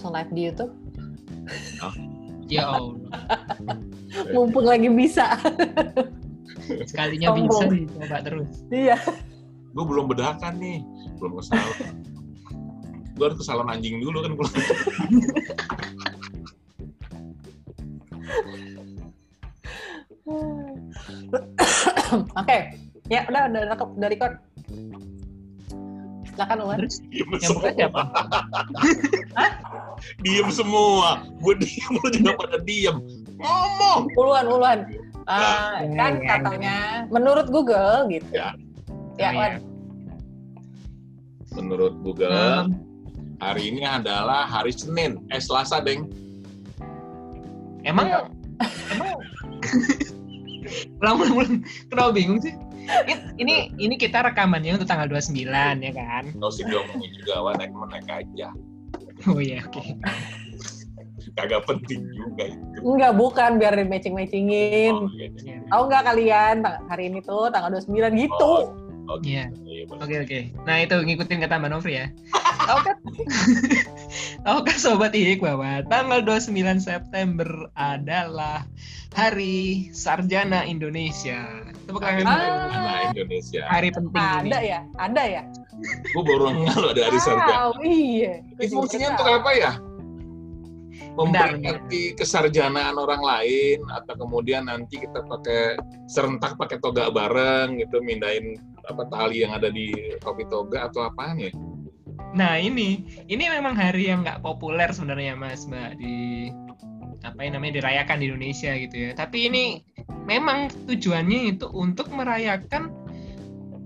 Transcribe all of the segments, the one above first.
langsung live di YouTube. Ya Allah. Mumpung lagi bisa. Sekalinya bisa Sombong. dicoba terus. Iya. Gue belum bedakan nih, belum ke salon. gue harus ke salon anjing dulu kan. Oke. Ya, udah udah udah, udah record. Silakan. Terus Diem yang buka siapa? Diem semua. Gue diem, lu juga pada diem. Ngomong. Uluan, uluan. Ah, Ya, kan ya, katanya menurut Google gitu. Ya. Ya, Wan. Menurut Google, Um, hari ini adalah hari Senin. Eh, Selasa, Deng. emang Iya. emang ulang ulang kenapa bingung sih Ini- ini ini kita rekamannya untuk tanggal 29 ya kan Gak usah diomongin juga, Wan. Naik naik aja. Oh iya oke Kagak penting juga itu. Enggak, bukan biar di matching-matchingin. Oh, iya. Iya. Tahu nggak kalian hari ini tuh tanggal 29 gitu. Oh, oh, Iya. Iya, boleh. Oke oke. Nah itu ngikutin kata Mbak Novri ya. Tahu kan? Tahu kan sobat Ihik bahwa tanggal 29 September adalah Hari Sarjana Indonesia. Tepuk tangan. Ah. Anak Indonesia. Hari penting Ada ini. ya? Ada ya? Gue baru nggak lo ada hari sarjana. Wow, iya. Juga fungsinya untuk apa ya? Memperingati kesarjanaan orang lain atau kemudian nanti kita pakai serentak pakai toga bareng gitu mindahin apa tali yang ada di topi toga atau apaan ya? Nah ini, ini memang hari yang nggak populer sebenarnya Mas Mbak di apa yang namanya dirayakan di Indonesia gitu ya. Tapi ini memang tujuannya itu untuk merayakan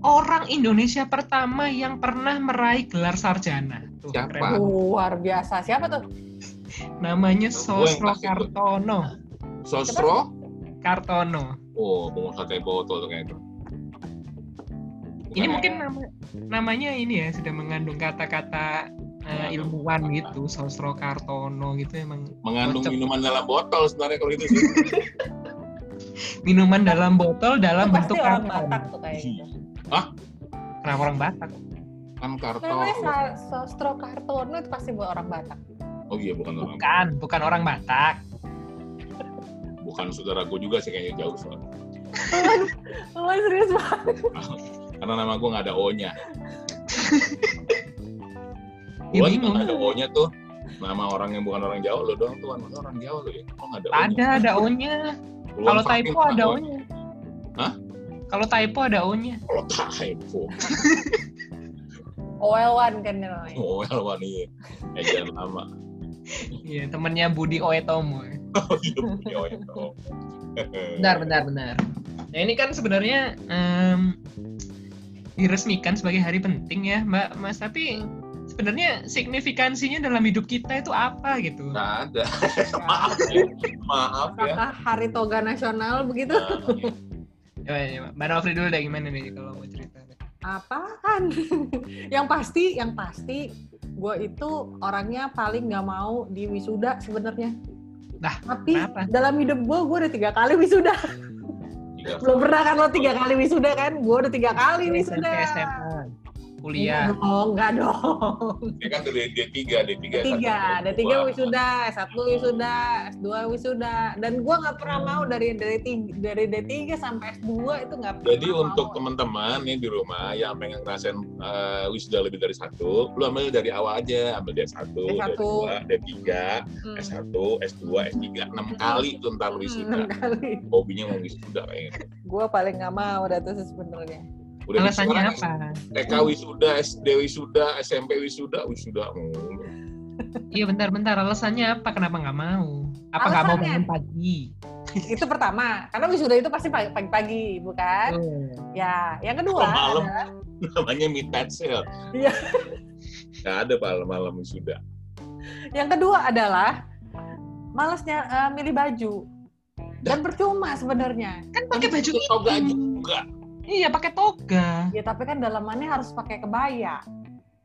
orang Indonesia pertama yang pernah meraih gelar sarjana. Tuh, Siapa? keren. Luar biasa. Siapa tuh? Namanya Sosro. Kartono. Sosro? Kartono. Oh, pengusaha teh botol tuh kayak itu. Ini Bukan mungkin nama, namanya ini ya sudah mengandung kata-kata eh, ilmuwan gitu, Sosro Kartono gitu emang mengandung Cocok. minuman dalam botol sebenarnya kalau itu sih. minuman dalam botol dalam Itu pasti bentuk orang karton. Batak tuh kayak gitu. Kenapa orang Batak? kan karton. Namanya Sa- Sostro Kartono itu pasti buat orang Batak. Oh iya bukan orang. Bukan, bukan orang Batak. Bukan saudara gue juga sih kayaknya jauh soalnya. Oh, serius banget. Karena nama gue nggak ada O-nya. Ya, Gue bingung. nggak ada O-nya tuh. Nama orang yang bukan orang Jawa lo doang tuh, orang Jawa lo ya. Kok nggak ada O-nya? Ada, ada O-nya. Kalau typo ada O-nya. Kalau typo ada O-nya. Kalau typo. OL1 kan namanya. Oh, well, iya. Eh, jangan lama. Iya, temennya Budi Oetomo. Oh, iya, O-nya. Oh. Benar, benar, benar. Nah ini kan sebenarnya em, diresmikan sebagai hari penting ya, Mbak Mas. Tapi sebenarnya signifikansinya dalam hidup kita itu apa gitu? Nggak ada. Maaf ya. Maaf ya. Apakah Hari Toga Nasional begitu? Nah, Coba ya, Mbak Nofri dulu deh gimana nih kalau mau cerita. Apaan? yang pasti, yang pasti gue itu orangnya paling nggak mau di wisuda sebenarnya. Lah, Tapi kenapa? dalam hidup gue, gue udah tiga kali wisuda. tiga Belum pernah kan lo tiga kali wisuda kan? Gue udah tiga kali SMP, wisuda. Kuliah. Enggak dong, enggak dong. Dia kan dari D3, D3. Tiga, ada tiga Wah. wisuda, S1 wisuda, S2 wisuda, dan gue nggak pernah mau dari dari tiga, dari D3 sampai S2 itu nggak pernah. Jadi untuk teman-teman nih di rumah yang pengen ngerasain uh, wisuda lebih dari satu, lu ambil dari awal aja, ambil D1, D1. D2, D3, Hmm. S1, S2, S3, 6 kali tuh ntar lu wisuda. enam kali. Hobinya mau wisuda kayaknya. Gue paling nggak mau dah tuh sebenarnya. Udah Alasannya sekarang apa? TK wisuda, SD wisuda, SMP wisuda, wisuda. Iya bentar-bentar, alasannya apa? Kenapa nggak mau? Apa nggak mau bangun pagi? itu pertama, karena wisuda itu pasti pagi- pagi-pagi, bukan? Tuh. Ya, yang kedua Kalau malam. adalah Namanya midnight sale. Iya. Nggak ada malam-malam wisuda. yang kedua adalah malasnya eh, milih baju. Dan percuma sebenarnya. Kan pakai baju Itu toga itu. juga. Iya, pakai toga. Ya tapi kan dalamannya harus pakai kebaya.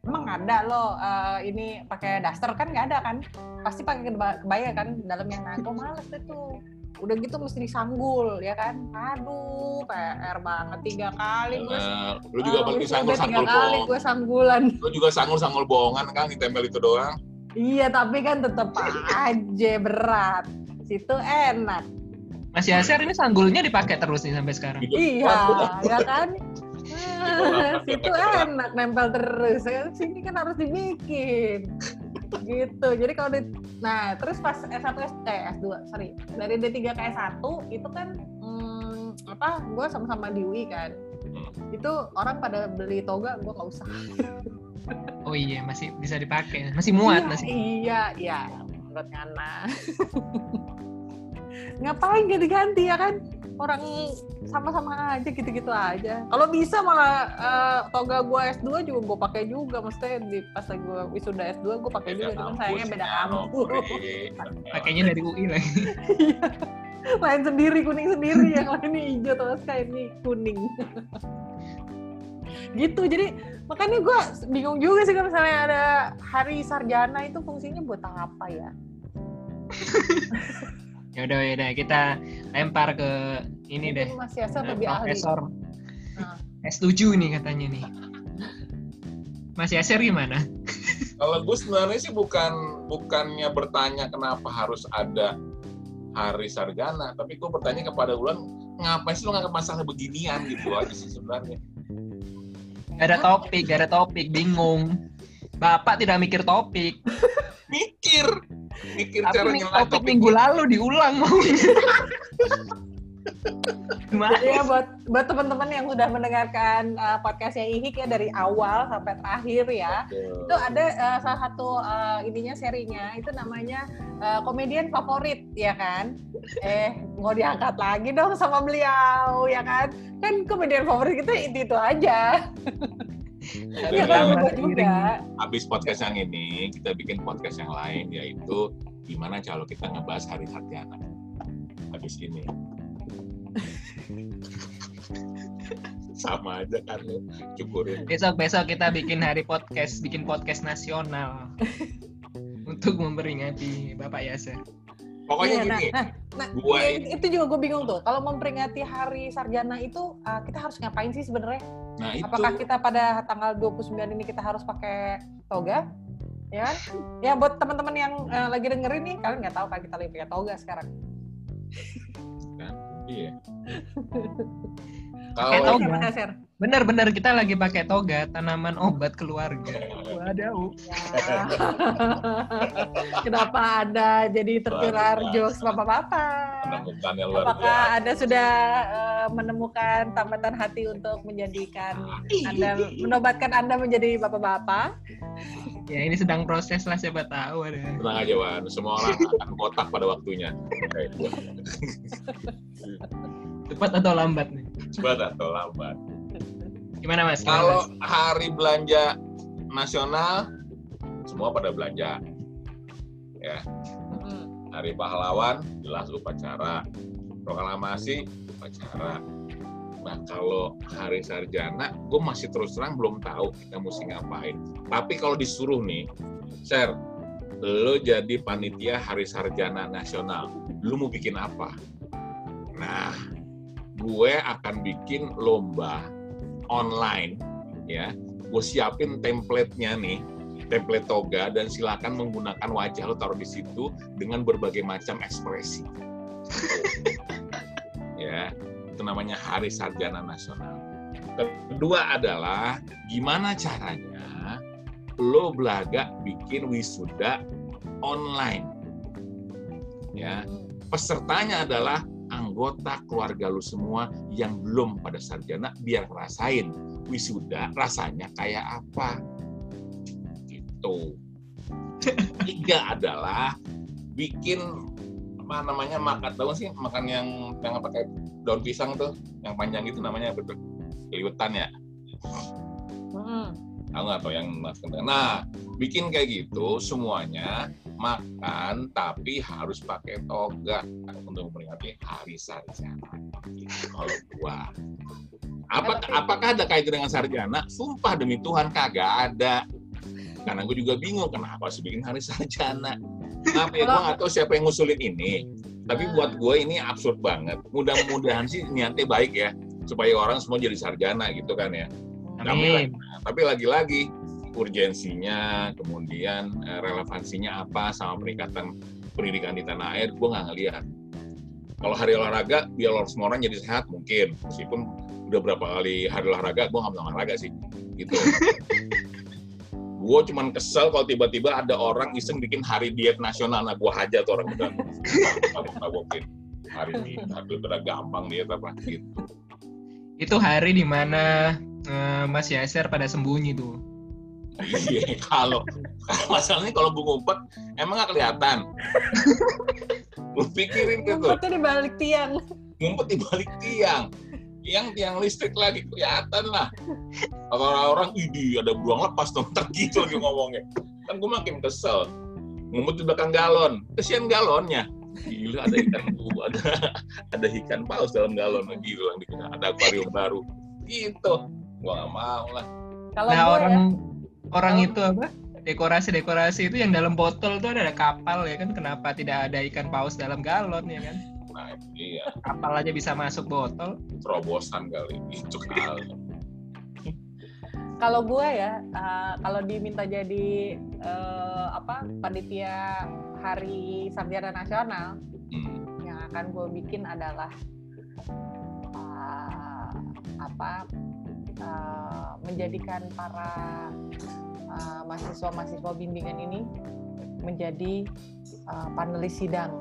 Emang ada loh eh, ini pakai daster kan nggak ada kan? Pasti pakai keba- kebaya kan dalamnya nah gue males itu. Udah gitu mesti disanggul ya kan? Aduh, PR banget tiga kali gue. Nah, lu juga Eh, paling wisuda sanggul-sanggul tiga kali gue sanggulan. Lu juga sanggul-sanggul bohongan kan ditempel itu doang. Iya, tapi kan tetap aja berat. Situ enak. Mas Yaser ini sanggulnya dipakai terus nih sampai sekarang. Iya, ya kan? Ah, Situ enak nempel terus. Sini kan harus dibikin. Gitu. Jadi kalau di Nah, terus pas S1 S, eh, S2, sorry. Dari D3 ke S1 itu kan hmm, apa? Gue sama-sama di UI kan. Itu orang pada beli toga, gue nggak usah. Oh iya, masih bisa dipakai. Masih muat iya, masih. Iya, iya. Menurut Ngana. Ngapain ganti-ganti ya kan? Orang sama-sama aja gitu-gitu aja. Kalau bisa malah eh, toga gue S2 juga gue pakai juga. Maksudnya di pas gue wisuda S2 gue pakai juga. Cuman sayangnya beda kampus. Pakainya dari UI lagi. Iya. lain sendiri kuning sendiri yang lain ini hijau terus kayak ini kuning gitu jadi makanya gue bingung juga sih kalau misalnya ada hari sarjana itu fungsinya buat apa ya Ya udah ya udah kita lempar ke ini deh. Mas Yasser lebih ahli Profesor Nah. S7 nih katanya nih. Mas Yaser gimana? Kalau gue sebenarnya sih bukan bukannya bertanya kenapa harus ada hari sarjana, tapi gue bertanya kepada Ulan ngapain sih lo nggak masalah beginian gitu aja sih sebenarnya. Gak ada topik, gak ada topik, bingung. Bapak tidak mikir topik. Mikir, mikir Tapi cara nih, topik minggu lalu diulang mau. Gimana? ya buat buat teman-teman yang sudah mendengarkan uh, podcastnya Ihik ya dari awal sampai terakhir ya. Itu ada uh, salah satu uh, ininya serinya. Itu namanya uh, komedian favorit ya kan? Eh mau diangkat lagi dong sama beliau ya kan? Kan komedian favorit kita itu itu aja ya juga Habis podcast yang ini, kita bikin podcast yang lain, yaitu gimana kalau kita ngebahas hari sarjana. Habis ini. Sama aja kan lu, cukurin. Besok-besok kita bikin hari podcast, bikin podcast nasional. Untuk memperingati Bapak Yaser. Pokoknya Iya, nah, gini, nah, nah, gua ya, itu juga gue bingung tuh. Kalau memperingati Hari Sarjana itu uh, kita harus ngapain sih sebenarnya? Nah itu Apakah kita pada tanggal 29 ini kita harus pakai toga? Ya kan? Ya buat teman-teman yang uh, lagi dengerin nih, kalian nggak tahu kan kita lagi pakai toga sekarang. iya. Pakai Kalau toga. Benar-benar kita lagi pakai toga tanaman obat keluarga. Waduh. Ya. Kenapa Anda jadi tertular jokes bapak-bapak? Apakah. Anda sudah uh, menemukan tambatan hati untuk menjadikan Anda menobatkan Anda menjadi bapak-bapak? Ya ini sedang proses lah siapa tahu ada. Tenang aja Wan, semua orang akan kotak pada waktunya. Cepat atau lambat nih. Cepat atau lambat. Gimana Mas? Kalau hari belanja nasional, semua pada belanja. Mm-mm. Hari pahlawan, jelas upacara. Proklamasi, upacara. Nah kalau hari sarjana, gue masih terus terang belum tahu kita mesti ngapain. Tapi kalau disuruh nih, share, lo jadi panitia hari sarjana nasional, lo mau bikin apa? Nah, gue akan bikin lomba online, ya. Gue siapin template-nya nih, template toga, dan silakan menggunakan wajah lo taruh di situ dengan berbagai macam ekspresi. ya, itu namanya Hari Sarjana Nasional. Kedua adalah gimana caranya lo belaga bikin wisuda online. Ya, pesertanya adalah anggota keluarga lu semua yang belum pada sarjana biar ngerasain wisuda rasanya kayak apa. Gitu. Tiga adalah bikin apa namanya makan tahu sih makan yang yang pakai daun pisang tuh yang panjang itu namanya apa tuh keliwetan ya Mm-mm. tahu nggak tuh yang nah bikin kayak gitu semuanya makan tapi harus pakai toga untuk memperingati hari sarjana. Gitu, kalau gua apa apakah ada kaitan dengan sarjana? Sumpah demi Tuhan kagak ada. Karena gue juga bingung kenapa harus bikin hari sarjana? Kenapa ya gue tahu siapa yang ngusulin ini? Tapi buat gue ini absurd banget. Mudah-mudahan sih niatnya baik ya supaya orang semua jadi sarjana gitu kan ya. Amin. Tapi lagi-lagi urgensinya, kemudian eh, relevansinya apa sama peningkatan pendidikan di tanah air, gue nggak ngeliat. Kalau hari olahraga, biar semua orang jadi sehat mungkin, meskipun udah berapa kali hari olahraga, gue nggak olahraga sih, gitu. gue cuman kesel kalau tiba-tiba ada orang iseng bikin hari diet nasional, nah gue hajar tuh orang udah tabok-tabokin hari ini, tapi udah gampang diet apa gitu. Itu hari di mana uh, Mas Yaser pada sembunyi tuh. Iya, kalau masalahnya kalau gue ngumpet emang gak kelihatan. Lu pikirin gitu. Ngumpetnya di balik tiang. Ngumpet di balik tiang. Yang tiang listrik lagi kelihatan lah. Kalau orang-orang, idi ada beruang lepas dong, gitu lagi ngomongnya. Kan gue makin kesel. Ngumpet di belakang galon. Kesian galonnya. Gila ada ikan ada ada ikan paus dalam galon gila ada akuarium baru gitu gua gak mau lah kalau nah, orang ya, orang oh. itu apa? Dekorasi-dekorasi itu yang dalam botol tuh ada kapal ya kan? Kenapa tidak ada ikan paus dalam galon ya kan? Nah, iya. Kapal aja bisa masuk botol. Terobosan kali itu kali kalau gue ya uh, kalau diminta jadi uh, apa panitia hari sarjana nasional hmm. yang akan gue bikin adalah uh, apa uh, menjadikan para uh, mahasiswa-mahasiswa bimbingan ini menjadi uh, panelis sidang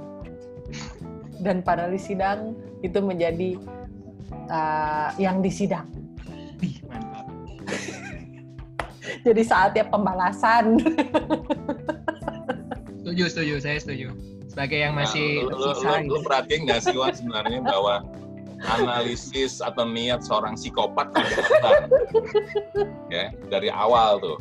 dan panelis sidang itu menjadi uh, yang disidang. Jadi saatnya pembalasan. setuju, setuju, saya setuju. Sebagai yang masih nah, lu, lu, lu, lu perhatiin nggak sih Wan sebenarnya bahwa analisis atau niat seorang psikopat ya dari awal tuh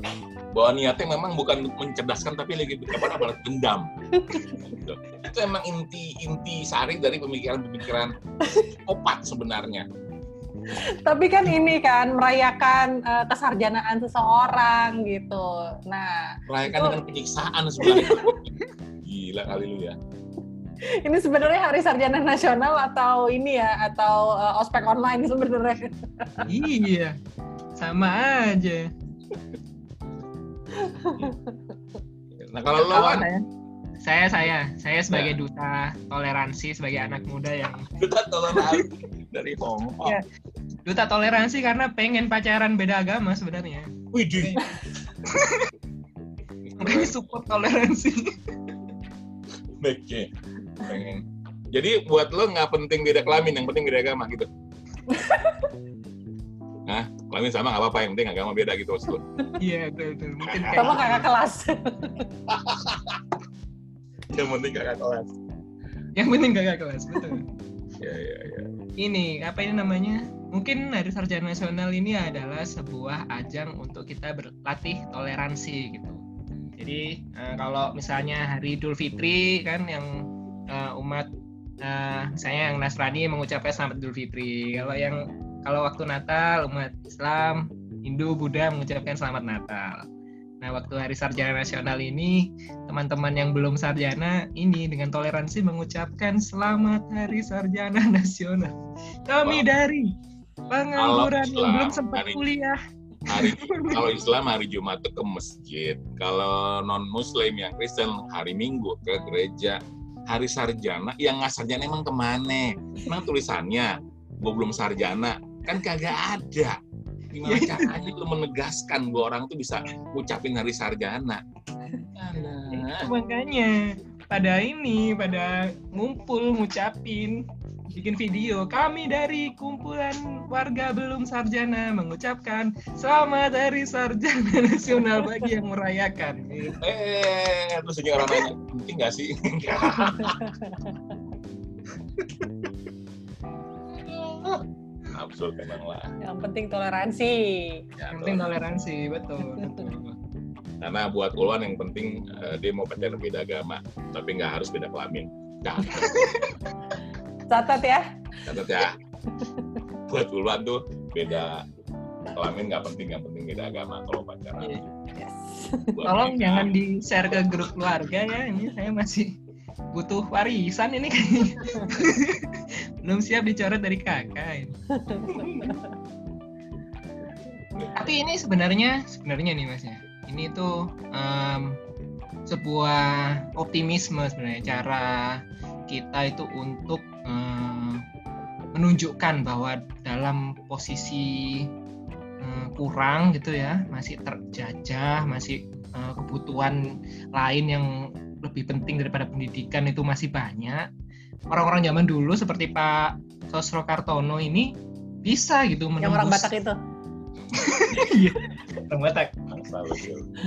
bahwa niatnya memang bukan mencerdaskan tapi lagi apa balas dendam. Gitu. itu emang inti inti sari dari pemikiran-pemikiran psikopat sebenarnya. Tapi kan ini kan merayakan uh, kesarjanaan seseorang gitu. Nah merayakan itu... dengan penyiksaan sebenarnya. Gila kali lu ya. Ini sebenarnya hari sarjana nasional atau ini ya atau uh, ospek online sebenarnya? Iya sama aja nah kalau lo kan saya saya saya sebagai ya. duta toleransi sebagai anak muda yang duta toleransi dari Hongkong ya. duta toleransi karena pengen pacaran beda agama sebenarnya Widih. Makanya support toleransi. Oke. Pengen. Jadi buat lo nggak penting beda kelamin, yang penting beda agama gitu. Nah, kelamin sama nggak apa-apa, yang penting agama beda gitu maksud lo. Iya, betul, betul. Mungkin kayak sama kakak kelas. yang penting kakak kelas. Yang penting kakak kelas, betul. Iya, iya, iya. Ini, apa ini namanya? Mungkin Hari Sarjana Nasional ini adalah sebuah ajang untuk kita berlatih toleransi gitu. Jadi uh, kalau misalnya hari Idul Fitri kan yang uh, umat uh, saya yang Nasrani mengucapkan selamat Idul Fitri. Kalau yang kalau waktu Natal umat Islam, Hindu, Buddha mengucapkan selamat Natal. Nah, waktu Hari Sarjana Nasional ini, teman-teman yang belum sarjana ini dengan toleransi mengucapkan selamat Hari Sarjana Nasional. Kami wow. dari pengangguran yang belum sempat hari, kuliah hari kalau Islam hari Jumat ke masjid kalau non Muslim yang Kristen hari Minggu ke gereja hari sarjana yang nggak sarjana emang ke mana emang tulisannya gue belum sarjana kan kagak ada gimana iya. caranya lu menegaskan bahwa orang tuh bisa ngucapin hari sarjana nah. makanya pada ini pada ngumpul ngucapin bikin video. Kami dari kumpulan warga belum sarjana mengucapkan selamat hari sarjana nasional bagi yang merayakan. Eh, terus orang nanya, penting nggak sih? Absurd memang lah. Yang penting toleransi. Ya, yang penting toleransi, betul. betul. Karena buat Ulwan yang penting uh, dia mau pacaran beda agama, tapi nggak harus beda kelamin. Catat ya. Catat ya. Buat duluan tuh beda kelamin nggak penting, yang penting beda agama kalau pacaran. Yes. Tolong jangan di share ke grup keluarga ya. Ini saya masih butuh warisan ini. Belum siap dicoret dari kakak. Tapi ini sebenarnya sebenarnya nih mas ya. ini tuh em, sebuah optimisme sebenarnya cara kita itu untuk em, menunjukkan bahwa dalam posisi em, kurang gitu ya masih terjajah masih eh, kebutuhan lain yang lebih penting daripada pendidikan itu masih banyak orang-orang zaman dulu seperti Pak Sosro Kartono ini bisa gitu Yang orang menembus Batak itu. Iya, orang Batak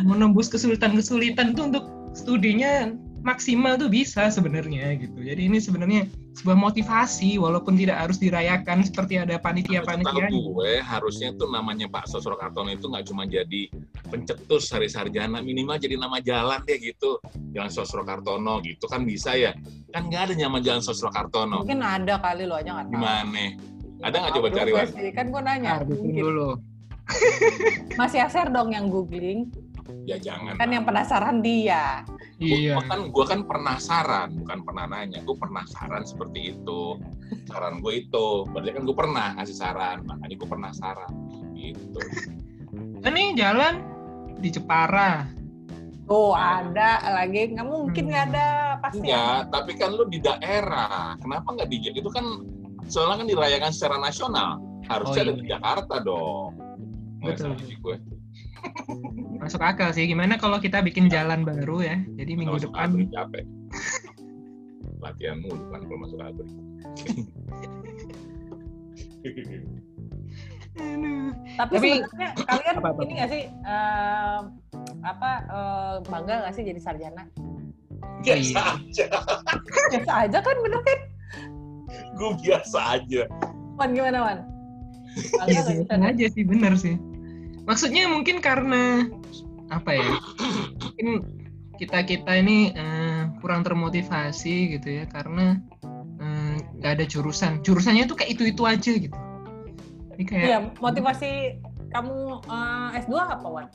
menembus kesulitan-kesulitan tuh untuk studinya maksimal tuh bisa sebenarnya gitu. Jadi ini sebenarnya sebuah motivasi walaupun tidak harus dirayakan seperti ada Tahu panitia-panitia. gue harusnya tuh namanya Pak Sosro Kartono itu nggak cuma jadi pencetus hari sarjana minimal jadi nama jalan dia gitu jalan Sosro Kartono gitu kan bisa ya kan nggak ada nama jalan Sosro Kartono Mungkin ada kali lo aja nggak tahu. gimana ada nggak coba Tahu cari sih, Kan gue nanya. Nah, mungkin. dulu. Mas Yaser dong yang googling. ya jangan Kan yang penasaran dia. Iya. Gua kan gue kan penasaran bukan pernah nanya gue penasaran seperti itu saran gue itu berarti kan gue pernah ngasih saran makanya gue penasaran gitu Ini jalan di Jepara. Tuh ada lagi. Nggak mungkin nggak ada pasti. Iya, tapi kan lu di daerah. Kenapa nggak di itu kan soalnya kan dirayakan secara nasional. Harusnya Oh, ada iya. di Jakarta dong. Betul. gue. Masuk akal sih. Gimana kalau kita bikin jalan baru ya? Jadi minggu depan abri, capek. Latihan mulu kan kalau masuk. Aduh. Tapi, Tapi- sebenarnya kalian Apa, apa, ini nggak sih eh, apa eh, bangga nggak sih jadi sarjana? biasa Iya. aja. Biasa aja kan bener kan? Gue biasa aja. Wan gimana Wan? Bangga Iya aja sih bener sih. Maksudnya mungkin karena apa ya? Mungkin kita kita ini eh, kurang termotivasi gitu ya karena eh, nggak ada jurusan. Jurusannya tuh kayak itu itu aja gitu. Ini kayak Iya, motivasi kamu eh, S2 apa Wan?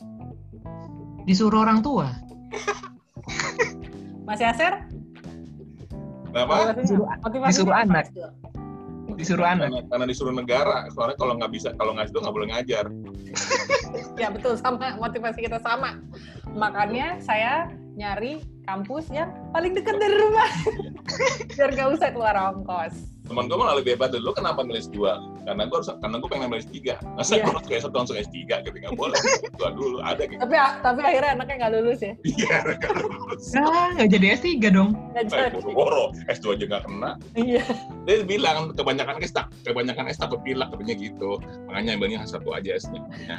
disuruh orang tua. Mas Yaser? Motivasinya, motivasinya disuruh apa anak. S2? Disuruh anak. Karena, karena disuruh negara. Soalnya kalau nggak bisa, kalau nggak itu nggak boleh ngajar. Ya betul sama motivasi kita sama. Makanya saya nyari kampus yang paling dekat dari rumah. Biar gak usah keluar ongkos. Temen gue malah lebih hebat dulu. Kenapa nulis dua? Karena gue harus, karena gue pengen nulis tiga. Masa Iya. gue harus kayak satu langsung S3 gitu nggak boleh. Dua dulu ada gitu. Tapi tapi akhirnya anaknya nggak lulus ya. Iya, nggak lulus. Nah, nggak jadi S3 dong. Nggak jadi. boro-boro, S2 aja nggak kena. Iya. Dia bilang kebanyakan S tak, kebanyakan S takut pilek katanya gitu. Makanya ambilnya satu aja S-nya. Ya.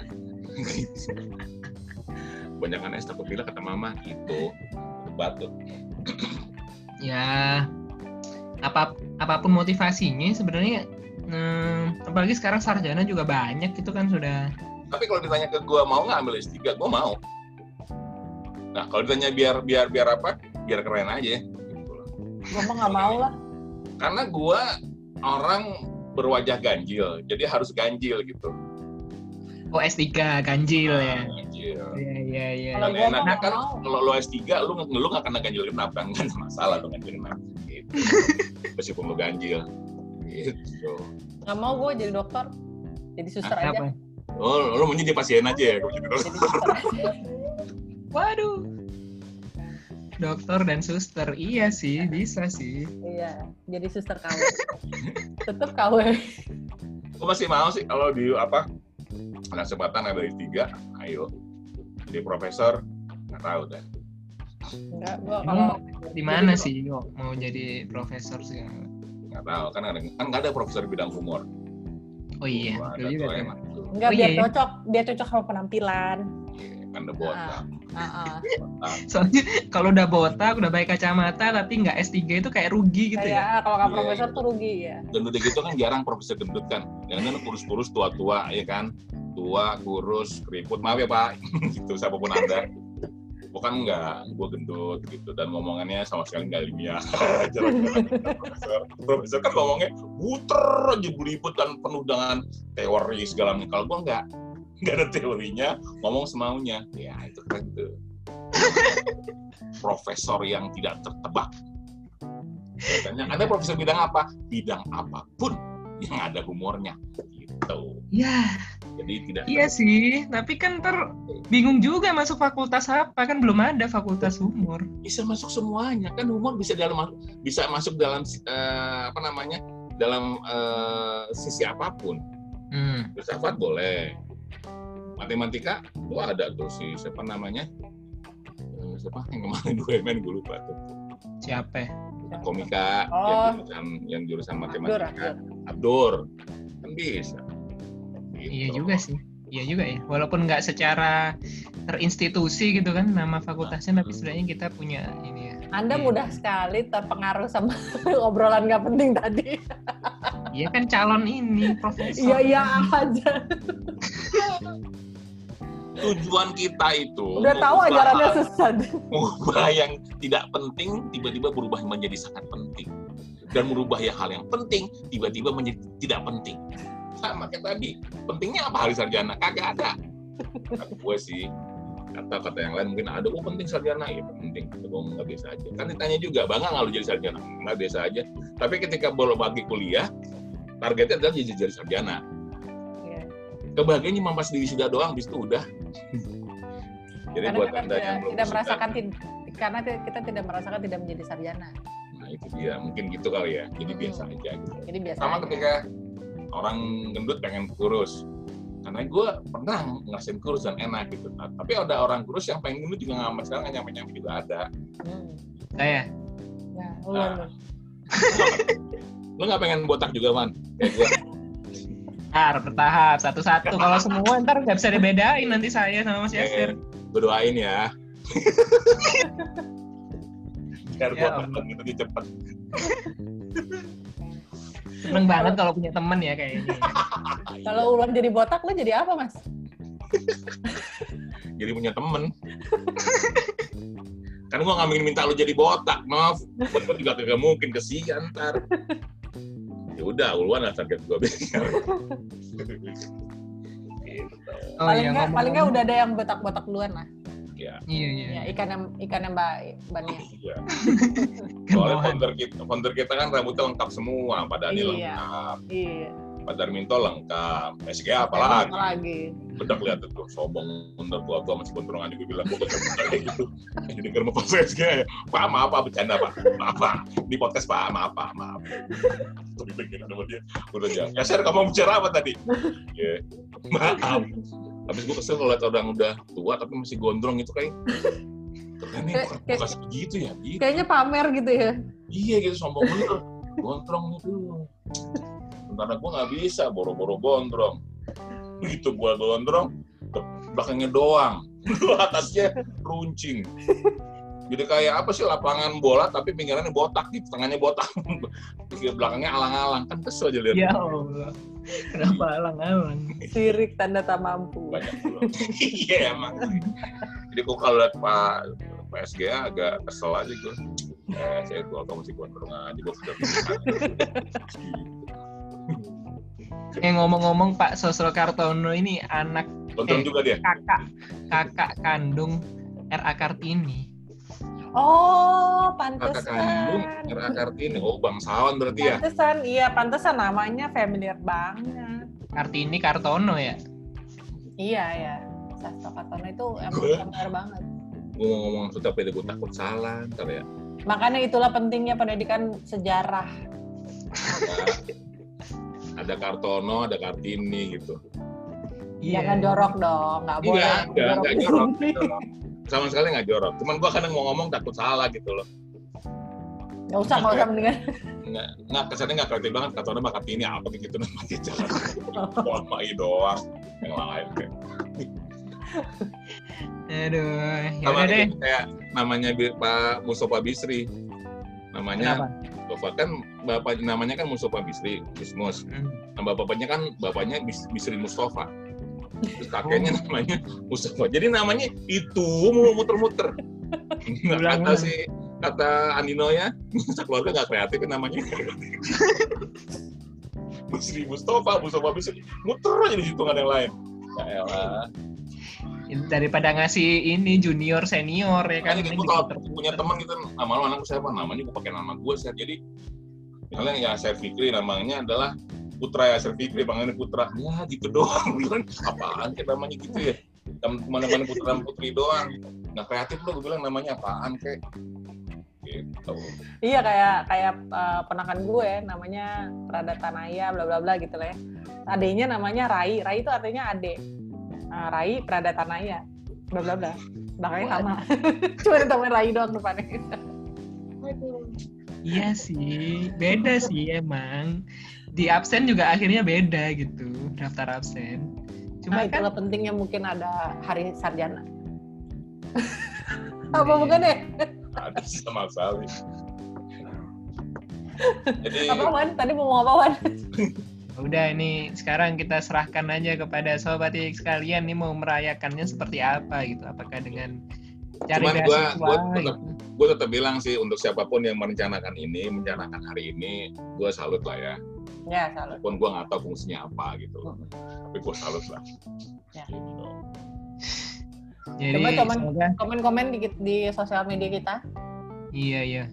kebanyakan S takut pilek kata mama gitu. Batuk. Ya apa apa pun motivasinya sebenarnya eh, apalagi sekarang sarjana juga banyak itu kan sudah Tapi kalau ditanya ke gue mau nggak ambil S3, gue mau. Nah kalau ditanya biar biar biar apa? Biar keren aja. Gitu loh. Gue mah nggak mau lah. Karena gue orang berwajah ganjil, jadi harus ganjil gitu. oh S3 ganjil ya. Ganjil. Iya iya iya. Kalau gua nggak kan kalau lo S3 lu lu nggak kena ganjil genap kan nggak ada masalah dong ganjil genap gitu. meskipun lu ganjil gitu Nggak mau gue jadi dokter. Jadi suster aja. apa? oh lu mau jadi pasien aja ya kalau jadi dokter. Waduh. Dokter dan suster, iya sih, bisa sih. Iya. Jadi suster KW. Tetep KW. gue masih mau sih kalau di apa ada kesempatan ada di tiga ayo jadi profesor nggak tahu dah Enggak, gue kalau di mana sih kok mau jadi profesor sih? nggak tahu kan ada kan nggak ada profesor di bidang humor Oh iya, ada juga tuh emang tuh enggak Oh, biar iya, iya. cocok, biar cocok sama penampilan. Iya, kan ada botak Heeh. botak. Soalnya kalau udah botak, udah pakai kacamata, tapi nggak S3 itu kayak rugi gitu ya. Kalau nggak profesor tuh rugi ya. gendut gitu kan jarang profesor gendut kan yang kan kurus-kurus tua-tua ya kan tua kurus keriput. Maaf ya pak. Gitu siapa pun anda. Bukan enggak gue gendut gitu dan ngomongannya sama sekali nggak ilmiah. Profesor. Profesor kan ngomongnya muter aja beribut dan penuh dengan teori segala macam. Kalau gue enggak nggak ada teorinya ngomong semaunya. Ya itu keren tuh profesor yang tidak tertebak. Katanya, Anda profesor bidang apa? Bidang apa pun yang ada humornya. Gitu. Tuh. Ya, Jadi tidak iya sih. Tapi kan ter bingung juga masuk fakultas apa kan belum ada fakultas humor. bisa masuk semuanya kan humor bisa dalam bisa masuk dalam eh, apa namanya dalam eh, sisi apa pun Hmm. filsafat boleh matematika itu ada tuh si siapa namanya Eh, siapa yang kemarin gue main gue lupa tuh Siapa? komika Oh. yang jurusan yang jurusan Abdur, matematika Abdur. Abdur kan bisa Gitu. Iya juga sih. Iya juga ya. Walaupun nggak secara terinstitusi gitu kan nama fakultasnya, tapi Hmm. sebenarnya kita punya ini ya. Anda Iya. mudah sekali terpengaruh sama obrolan nggak penting tadi. Iya kan calon ini profesor. Iya iya aja. tujuan kita itu Udah tahu ajarannya sesat. mengubah yang tidak penting tiba-tiba berubah menjadi sangat penting dan merubah ya hal yang penting tiba-tiba menjadi tidak penting sama kayak tadi pentingnya apa hari sarjana kagak ada kata gue sih kata kata yang lain mungkin ada oh penting sarjana ya penting kata gue nggak biasa aja kan ditanya juga bangga nggak lu jadi sarjana nggak biasa aja tapi ketika baru bagi kuliah targetnya adalah jadi jadi sarjana Iya. kebahagiaan cuma pas di wisuda doang bis itu udah jadi Karena buat kita anda tidak, yang belum tidak wisuda, merasakan tid- karena kita tidak merasakan tidak menjadi sarjana. Nah itu dia, mungkin gitu kali ya. Jadi Hmm. biasa aja gitu. Jadi biasa. Sama aja. ketika orang gendut pengen kurus. Karena gue pernah ngerasain kurus dan enak gitu. Nah, tapi ada orang kurus yang pengen gendut juga nggak sekarang nggak nyampe-nyampe juga ada. Hmm. Saya. Ya, Nah. lu. Nggak pengen botak juga, Man? Kayak gue. Bentar, bertahap satu-satu. Kalau semua ntar nggak bisa dibedain nanti saya sama Mas Yasir. gue doain ya. Biar Ya botak gitu cepet. Seneng banget kalau punya temen ya kayak ini. Kalau ulang jadi botak lu jadi apa, Mas? Jadi punya temen. kan gue nggak minta lo jadi botak, maaf. Gue juga kagak mungkin kesian ntar. Ya udah, uluan lah target gue biar. gitu. Oh paling iya, nggak paling nggak udah ada yang botak-botak duluan lah. Ya, Iya iya. Ya, ikan yang ikan yang Mbak Bania. iya. Soalnya founder kita, founder kita kan rambutnya lengkap semua. Pak Dani Iya. lengkap, Iya. Pak Darminto lengkap, SGA apalagi. Apalagi. Bedak lihat tuh, sombong bener tua tua masih gondrong aja gue bilang gue kayak gitu. Jadi denger mau pas SGA ya, Pak maaf Pak bercanda Pak, maaf Pak. Di podcast Pak maaf Pak, maaf. Tapi pengen sama dia, udah jangan. Ya Sir, kamu bicara apa tadi? Ya, maaf. Habis gue kesel kalau liat orang udah tua tapi masih gondrong itu kayak kayak- bukan begitu ya? Gitu. Kayaknya pamer gitu ya. Iya gitu sombong bener. Gondrong itu. Karena gue nggak bisa boro-boro gondrong. Begitu gue gondrong, belakangnya doang. Atasnya runcing. Jadi kayak apa sih lapangan bola tapi pinggirannya botak gitu, tengahnya botak. Pinggir belakangnya alang-alang. Kan kesel aja lihat. Ya Allah. Kenapa alang-alang? Sirik tanda tak mampu. Iya emang. Jadi gue kalau lihat Pak Pak SGA agak kesel aja gue. Eh, saya tua kamu masih gondrong aja gue sudah Eh ngomong-ngomong Pak Sosro Kartono ini anak Gondrong Eh. juga dia. kakak kakak kandung R.A. Kartini. Oh, kakak kandung pantesan. RA Kartini. Oh, bangsawan berarti ya. Pantesan, iya pantesan namanya familiar banget. Kartini Kartono ya. Iya, ya. Sastra Kartono itu emang familiar banget. Gue ngomong sudah pede gue takut salah ntar ya. Makanya itulah pentingnya pendidikan sejarah. Ada, Kartono, ada Kartini gitu. Iya. Jangan jorok dong, nggak boleh. Enggak, enggak, enggak di jorok. nggak jorok. Sama sekali nggak jorok. Cuman gue kadang mau ngomong takut salah gitu loh. Nggak usah, nggak usah mendingan. Nggak, nggak kesannya nggak kreatif banget. Kartono mah Kartini apa kayak gitu nama dia jangan. Mau doang. Yang lain kayak. Aduh, ya Sama deh. kayak- namanya Pak Mustafa Bisri. Namanya Kenapa? Mustafa kan bapak namanya kan Mustafa Bisri, Bismus. Hmm. Nama bapaknya kan bapaknya Bis- Bisri Mustafa. Terus kakeknya namanya Mustafa. Jadi namanya itu mulu muter-muter. Nggak kata si kata Andino ya, keluarga nggak kreatif kan namanya. Bisri Mustafa, Mustafa Bisri, muter aja di situ nggak ada yang lain. Ya elah. Daripada ngasih ini junior senior ya kan. Ini gue kalau punya teman gitu, nama lo anakku siapa? Namanya gue pakai nama gue, saya jadi misalnya ya saya Fikri namanya adalah Putra ya Fikri panggilnya Putra ya gitu doang bilang apaan kayak namanya gitu ya mana-mana Putra dan Putri doang nggak kreatif lo gue bilang namanya apaan kayak gitu Iya kayak kayak uh, penakan gue namanya Prada Tanaya bla bla bla gitu lah ya. Adenya namanya Rai. Rai itu artinya ade. Nah, Rai Prada Tanaya bla bla bla. Belakangnya sama. Cuma ditambahin Rai doang depannya. Iya sih, beda sih emang. Di absen juga akhirnya beda gitu, daftar absen. Cuma nah, kan pentingnya mungkin ada hari sarjana. Apa bukan ya? ada sama sekali. Jadi, apa Wan? Tadi mau ngomong apa Wan? Udah ini sekarang kita serahkan aja kepada sobat sekalian nih mau merayakannya seperti apa gitu. Apakah dengan cari Cuman gue gua tetap, gitu? tetap bilang sih untuk siapa pun yang merencanakan ini, merencanakan hari ini, gue salut lah ya. Ya, salut. Walaupun gue nggak tahu fungsinya apa gitu. Hmm. Tapi gue salut lah. Ya. Gitu. Jadi, Coba komen, komen-komen di, di sosial media kita. Iya, iya.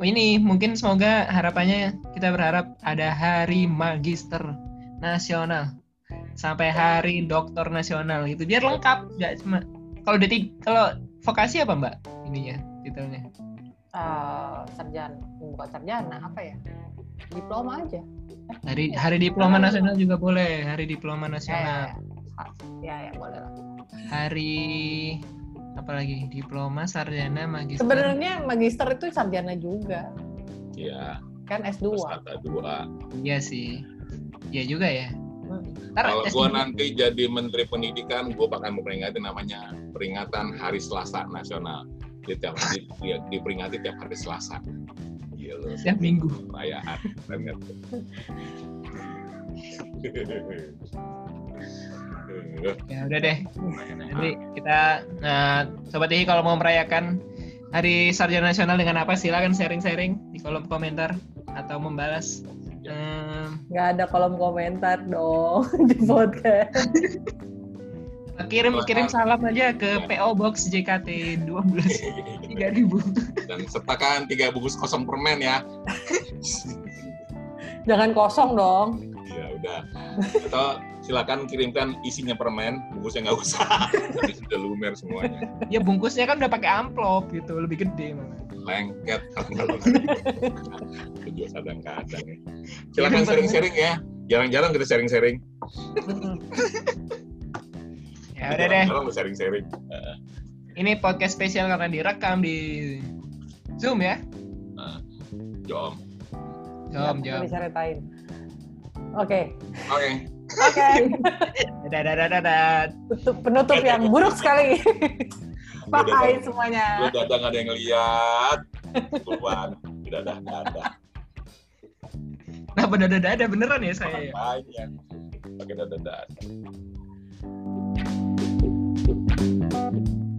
Ini mungkin semoga harapannya kita berharap ada hari magister nasional sampai hari dokter nasional itu biar lengkap nggak cuma kalau detik kalau vokasi apa mbak ininya titelnya uh, sarjana bukan sarjana apa ya diploma aja hari hari diploma nasional juga boleh hari diploma nasional. Ya, ya, ya. Boleh lah. Hari apa lagi? Diploma sarjana magister. Sebenarnya magister itu sarjana juga. Iya. Kan S2 S2 iya sih. Iya juga ya. Hmm. kalau gue nanti jadi menteri pendidikan gue bakal memperingati namanya peringatan hari Selasa nasional. Di tiap hari di, diperingati tiap hari Selasa Gila, setiap minggu. Perayaan ya udah deh. Nanti kita nah sobat Ihi kalau mau merayakan hari sarjana nasional dengan apa silakan sharing-sharing di kolom komentar atau membalas. Nggak ada kolom komentar dong di podcast kirim kirim salam aja ke PO Box JKT 12 3000 dan sertakan tiga bungkus kosong permen ya jangan kosong dong iya udah atau silakan kirimkan isinya permen, bungkusnya nggak usah. Jadi sudah lumer semuanya. Ya bungkusnya kan udah pakai amplop gitu, lebih gede malah. Lengket kalau juga kadang-kadang ya. Silakan sharing-sharing ya. Jarang-jarang kita sharing-sharing. ya udah deh. Jarang sharing-sharing. Ini podcast spesial karena direkam di Zoom ya. Jom. Jom, jom. Bisa retain. Oke. Oke. Oke. Dadah, dadah, dadah. Penutup yang buruk sekali. Bye semuanya. Lu dadah nggak ada yang ngeliat. Puluhan. Dadah, dadah. Kenapa dadah, dadah? Beneran ya saya? Banyak. Pakai dadah, dadah. thank you